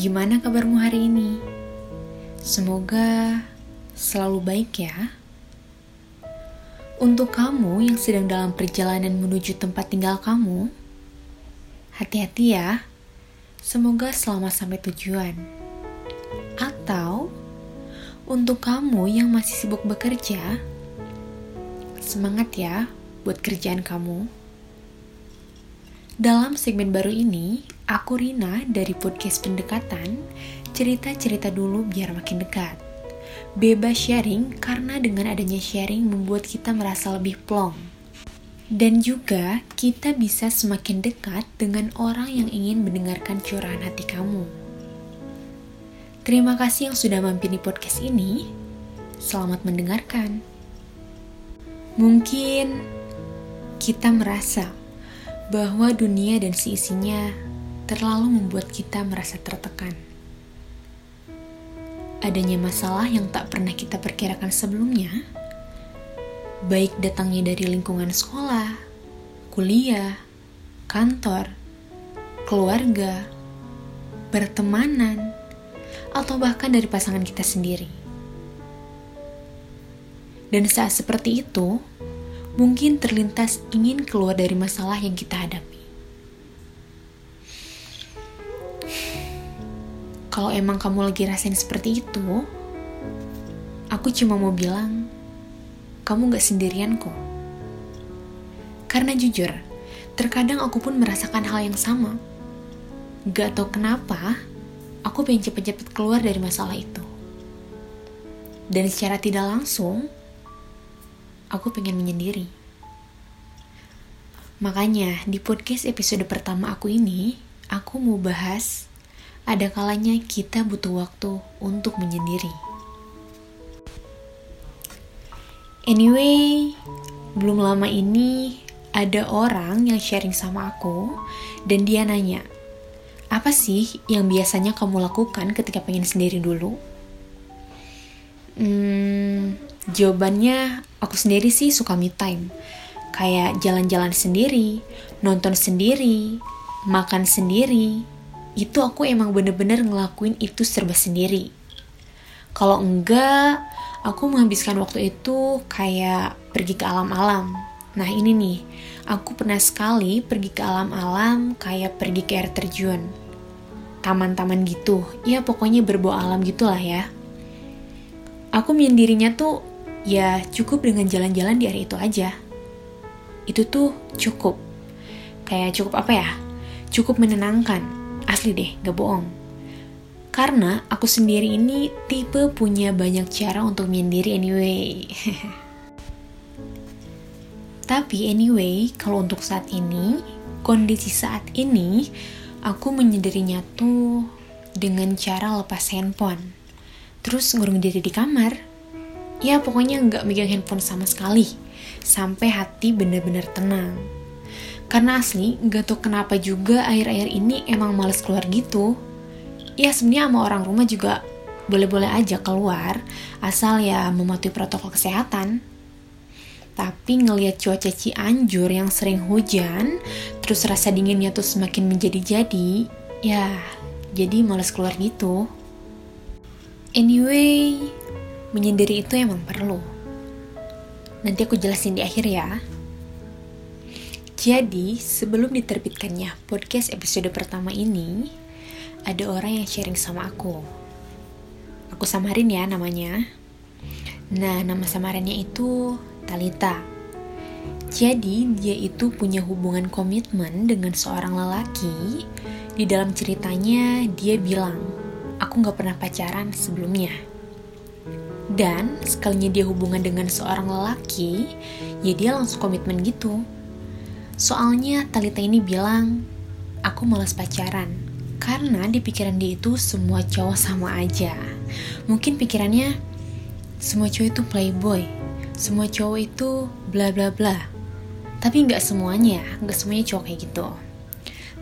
Gimana kabarmu hari ini? Semoga selalu baik ya. Untuk kamu yang sedang dalam perjalanan menuju tempat tinggal kamu, hati-hati ya. Semoga selamat sampai tujuan. Atau untuk kamu yang masih sibuk bekerja, semangat ya buat kerjaan kamu. Dalam segmen baru ini, aku Rina dari podcast Pendekatan, cerita-cerita dulu biar makin dekat. Bebas sharing karena dengan adanya sharing membuat kita merasa lebih plong. Dan juga kita bisa semakin dekat dengan orang yang ingin mendengarkan curahan hati kamu. Terima kasih yang sudah mampir di podcast ini. Selamat mendengarkan. Mungkin kita merasa bahwa dunia dan seisinya terlalu membuat kita merasa tertekan. Adanya masalah yang tak pernah kita perkirakan sebelumnya, baik datangnya dari lingkungan sekolah, kuliah, kantor, keluarga, pertemanan, atau bahkan dari pasangan kita sendiri. Dan saat seperti itu, mungkin terlintas ingin keluar dari masalah yang kita hadapi. Kalau emang kamu lagi rasain seperti itu, aku cuma mau bilang, kamu gak sendirian kok. Karena jujur, terkadang aku pun merasakan hal yang sama. Gak tau kenapa, aku pengen cepet-cepet keluar dari masalah itu. Dan secara tidak langsung, aku pengen menyendiri. Makanya di podcast episode pertama aku ini, aku mau bahas ada kalanya kita butuh waktu untuk menyendiri. Anyway, belum lama ini ada orang yang sharing sama aku dan dia nanya, apa sih yang biasanya kamu lakukan ketika pengen sendiri dulu? Hmm, jawabannya aku sendiri sih suka me time. Kayak jalan-jalan sendiri, nonton sendiri, makan sendiri. Itu aku emang bener-bener ngelakuin itu serba sendiri. Kalau enggak, aku menghabiskan waktu itu kayak pergi ke alam-alam. Nah ini nih, aku pernah sekali pergi ke alam-alam kayak pergi ke air terjun. Taman-taman gitu, ya pokoknya berbau alam gitulah ya. Aku menyendirinya tuh ya cukup dengan jalan-jalan di area itu aja. Itu tuh cukup. Kayak cukup apa ya? Cukup menenangkan. Asli deh, gak bohong. Karena aku sendiri ini tipe punya banyak cara untuk menyendiri anyway. Tapi anyway, kalau untuk saat ini, kondisi saat ini, aku menyendirinya tuh dengan cara lepas handphone. Terus ngurung diri di kamar ya pokoknya nggak megang handphone sama sekali sampai hati bener-bener tenang karena asli nggak tau kenapa juga air-air ini emang males keluar gitu ya sebenarnya sama orang rumah juga boleh-boleh aja keluar asal ya mematuhi protokol kesehatan tapi ngelihat cuaca Cianjur yang sering hujan terus rasa dinginnya tuh semakin menjadi-jadi ya jadi males keluar gitu anyway menyendiri itu emang perlu. Nanti aku jelasin di akhir ya. Jadi, sebelum diterbitkannya podcast episode pertama ini, ada orang yang sharing sama aku. Aku samarin ya namanya. Nah, nama samarannya itu Talita. Jadi, dia itu punya hubungan komitmen dengan seorang lelaki. Di dalam ceritanya, dia bilang, aku gak pernah pacaran sebelumnya dan sekalinya dia hubungan dengan seorang lelaki, ya dia langsung komitmen gitu. Soalnya Talita ini bilang, aku malas pacaran. Karena di pikiran dia itu semua cowok sama aja. Mungkin pikirannya, semua cowok itu playboy. Semua cowok itu bla bla bla. Tapi nggak semuanya, nggak semuanya cowok kayak gitu.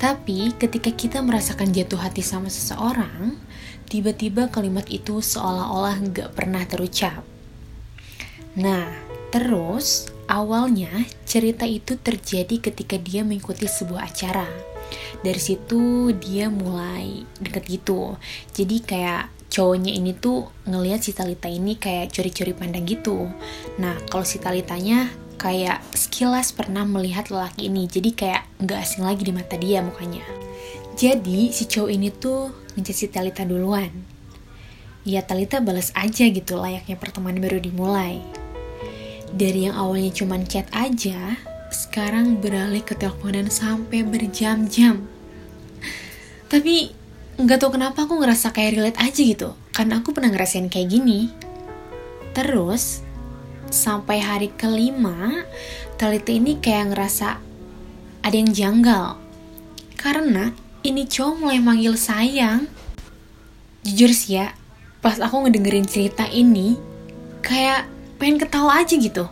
Tapi ketika kita merasakan jatuh hati sama seseorang, tiba-tiba kalimat itu seolah-olah nggak pernah terucap. Nah, terus awalnya cerita itu terjadi ketika dia mengikuti sebuah acara. dari situ dia mulai deket gitu. Jadi kayak cowoknya ini tuh ngelihat si Talita ini kayak curi-curi pandang gitu. Nah kalau si Talitanya kayak sekilas pernah melihat lelaki ini. Jadi kayak nggak asing lagi di mata dia mukanya. Jadi si cowok ini tuh ngechat si Talita duluan. Ya Talita balas aja gitu layaknya pertemuan baru dimulai dari yang awalnya cuman chat aja sekarang beralih ke teleponan sampai berjam-jam. Tapi nggak tau kenapa aku ngerasa kayak relate aja gitu. Karena aku pernah ngerasain kayak gini. Terus sampai hari kelima Talita ini kayak ngerasa ada yang janggal. Karena ini cowok mulai manggil sayang. Jujur sih ya pas aku ngedengerin cerita ini kayak pengen ketawa aja gitu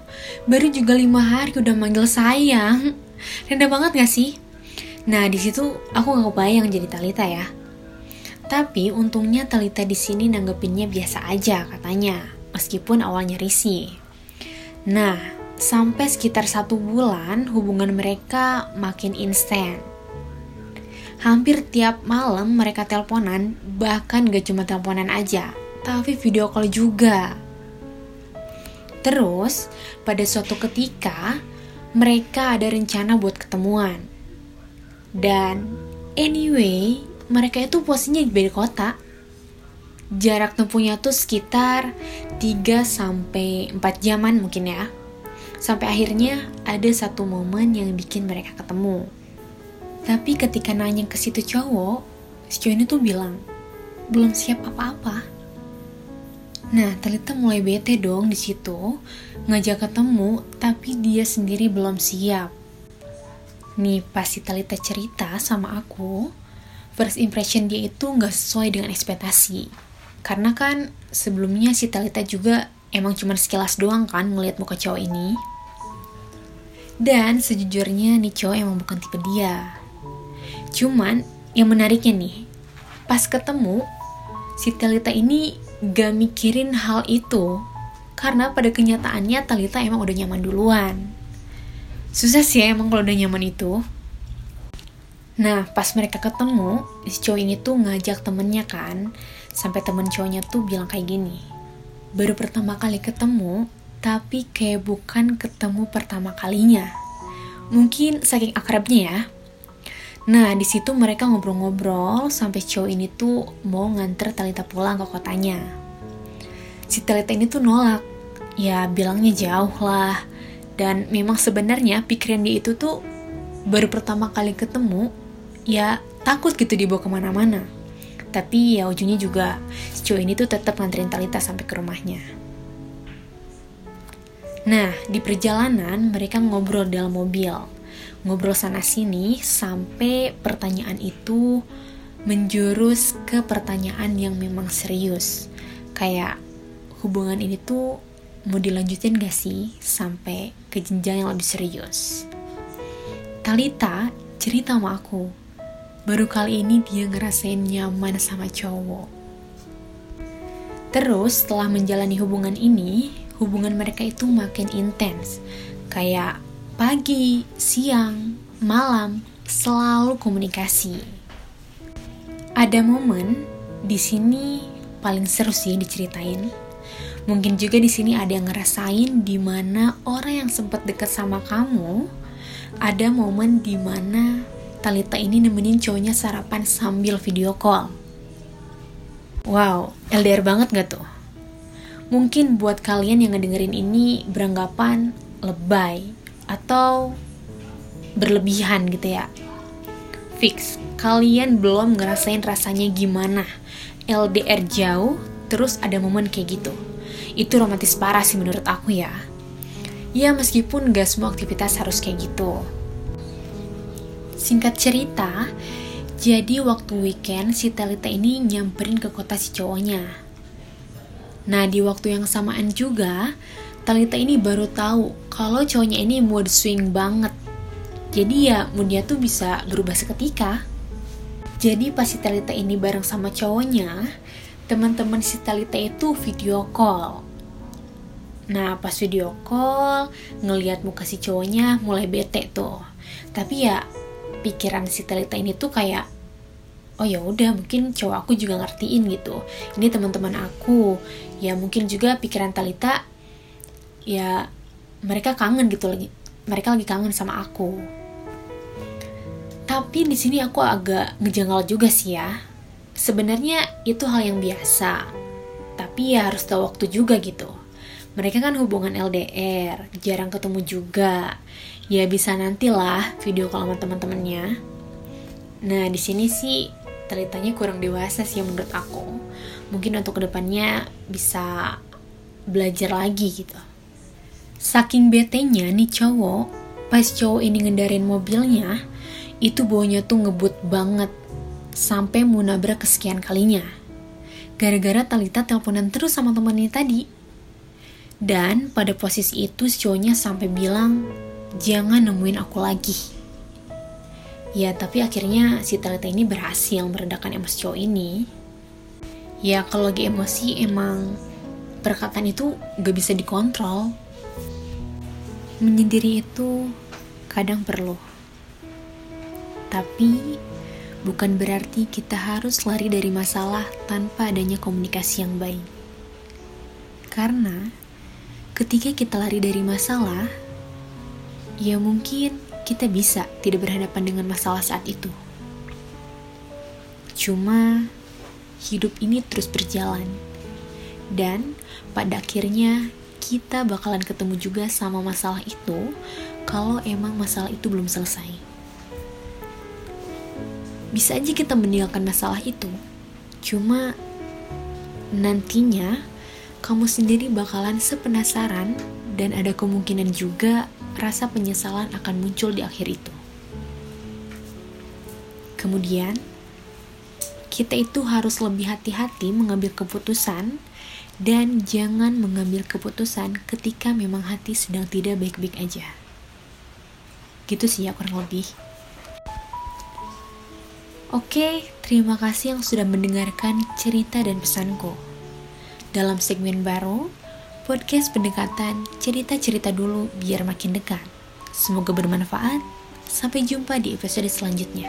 baru juga lima hari udah manggil sayang rendah banget gak sih nah di situ aku gak kebayang jadi Talita ya tapi untungnya Talita di sini nanggepinnya biasa aja katanya, meskipun awalnya risih. Nah, sampai sekitar satu bulan hubungan mereka makin instan. Hampir tiap malam mereka teleponan, bahkan gak cuma teleponan aja, tapi video call juga. Terus, pada suatu ketika, mereka ada rencana buat ketemuan. Dan anyway, mereka itu posisinya di beda kota. Jarak tempuhnya tuh sekitar 3 sampai 4 jaman mungkin ya. Sampai akhirnya ada satu momen yang bikin mereka ketemu. Tapi ketika nanya ke situ cowok, si cowok ini tuh bilang, belum siap apa-apa. Nah, Talita mulai bete dong di situ, ngajak ketemu, tapi dia sendiri belum siap. Nih, pas si Talita cerita sama aku, first impression dia itu nggak sesuai dengan ekspektasi. Karena kan sebelumnya si Talita juga emang cuma sekilas doang kan ngeliat muka cowok ini. Dan sejujurnya nih cowok emang bukan tipe dia. Cuman yang menariknya nih, pas ketemu, si Talita ini gak mikirin hal itu. Karena pada kenyataannya Talita emang udah nyaman duluan. Susah sih ya emang kalau udah nyaman itu. Nah, pas mereka ketemu, si cowok ini tuh ngajak temennya kan, sampai temen cowoknya tuh bilang kayak gini. Baru pertama kali ketemu, tapi kayak bukan ketemu pertama kalinya. Mungkin saking akrabnya ya. Nah, di situ mereka ngobrol-ngobrol sampai cowok ini tuh mau nganter Talita pulang ke kotanya. Si Talita ini tuh nolak. Ya, bilangnya jauh lah. Dan memang sebenarnya pikiran dia itu tuh baru pertama kali ketemu ya takut gitu dibawa ke mana-mana. Tapi ya ujungnya juga si cowok ini tuh tetap nganterin Talita sampai ke rumahnya. Nah, di perjalanan mereka ngobrol dalam mobil. Ngobrol sana sini sampai pertanyaan itu menjurus ke pertanyaan yang memang serius. Kayak hubungan ini tuh mau dilanjutin gak sih sampai ke jenjang yang lebih serius. Talita cerita sama aku Baru kali ini dia ngerasain nyaman sama cowok. Terus setelah menjalani hubungan ini, hubungan mereka itu makin intens. Kayak pagi, siang, malam, selalu komunikasi. Ada momen di sini paling seru sih diceritain. Mungkin juga di sini ada yang ngerasain di mana orang yang sempat deket sama kamu, ada momen di mana Talita ini nemenin cowoknya sarapan sambil video call. Wow, LDR banget gak tuh? Mungkin buat kalian yang ngedengerin ini beranggapan lebay atau berlebihan gitu ya. Fix, kalian belum ngerasain rasanya gimana LDR jauh terus ada momen kayak gitu. Itu romantis parah sih menurut aku ya. Ya meskipun gak semua aktivitas harus kayak gitu Singkat cerita, jadi waktu weekend si Talita ini nyamperin ke kota si cowoknya. Nah di waktu yang samaan juga, Talita ini baru tahu kalau cowoknya ini mood swing banget. Jadi ya moodnya tuh bisa berubah seketika. Jadi pas si Talita ini bareng sama cowoknya, teman-teman si Talita itu video call. Nah pas video call, ngeliat muka si cowoknya mulai bete tuh. Tapi ya pikiran si Talita ini tuh kayak oh ya udah mungkin cowok aku juga ngertiin gitu ini teman-teman aku ya mungkin juga pikiran Talita ya mereka kangen gitu lagi. Mereka lagi kangen sama aku. Tapi di sini aku agak ngejanggal juga sih ya. Sebenarnya itu hal yang biasa. Tapi ya harus tahu waktu juga gitu. Mereka kan hubungan LDR jarang ketemu juga. Ya bisa nantilah video call sama teman-temannya. Nah di sini sih Talitanya kurang dewasa sih menurut aku. Mungkin untuk ke depannya bisa belajar lagi gitu saking betenya nih cowok pas cowok ini ngendarin mobilnya itu baunya tuh ngebut banget sampai mau nabrak kesekian kalinya gara-gara Talita teleponan terus sama temannya tadi dan pada posisi itu cowoknya sampai bilang jangan nemuin aku lagi Ya, tapi akhirnya si Talita ini berhasil meredakan emosi cowok ini. Ya, kalau lagi emosi emang perkataan itu gak bisa dikontrol. Menyendiri itu kadang perlu. Tapi bukan berarti kita harus lari dari masalah tanpa adanya komunikasi yang baik. Karena ketika kita lari dari masalah, ya mungkin kita bisa tidak berhadapan dengan masalah saat itu. Cuma hidup ini terus berjalan. Dan pada akhirnya kita bakalan ketemu juga sama masalah itu kalau emang masalah itu belum selesai. Bisa aja kita meninggalkan masalah itu. Cuma nantinya kamu sendiri bakalan sepenasaran dan ada kemungkinan juga rasa penyesalan akan muncul di akhir itu. Kemudian, kita itu harus lebih hati-hati mengambil keputusan dan jangan mengambil keputusan ketika memang hati sedang tidak baik-baik aja. Gitu sih ya kurang lebih. Oke, terima kasih yang sudah mendengarkan cerita dan pesanku. Dalam segmen baru, podcast pendekatan cerita-cerita dulu biar makin dekat. Semoga bermanfaat. Sampai jumpa di episode selanjutnya.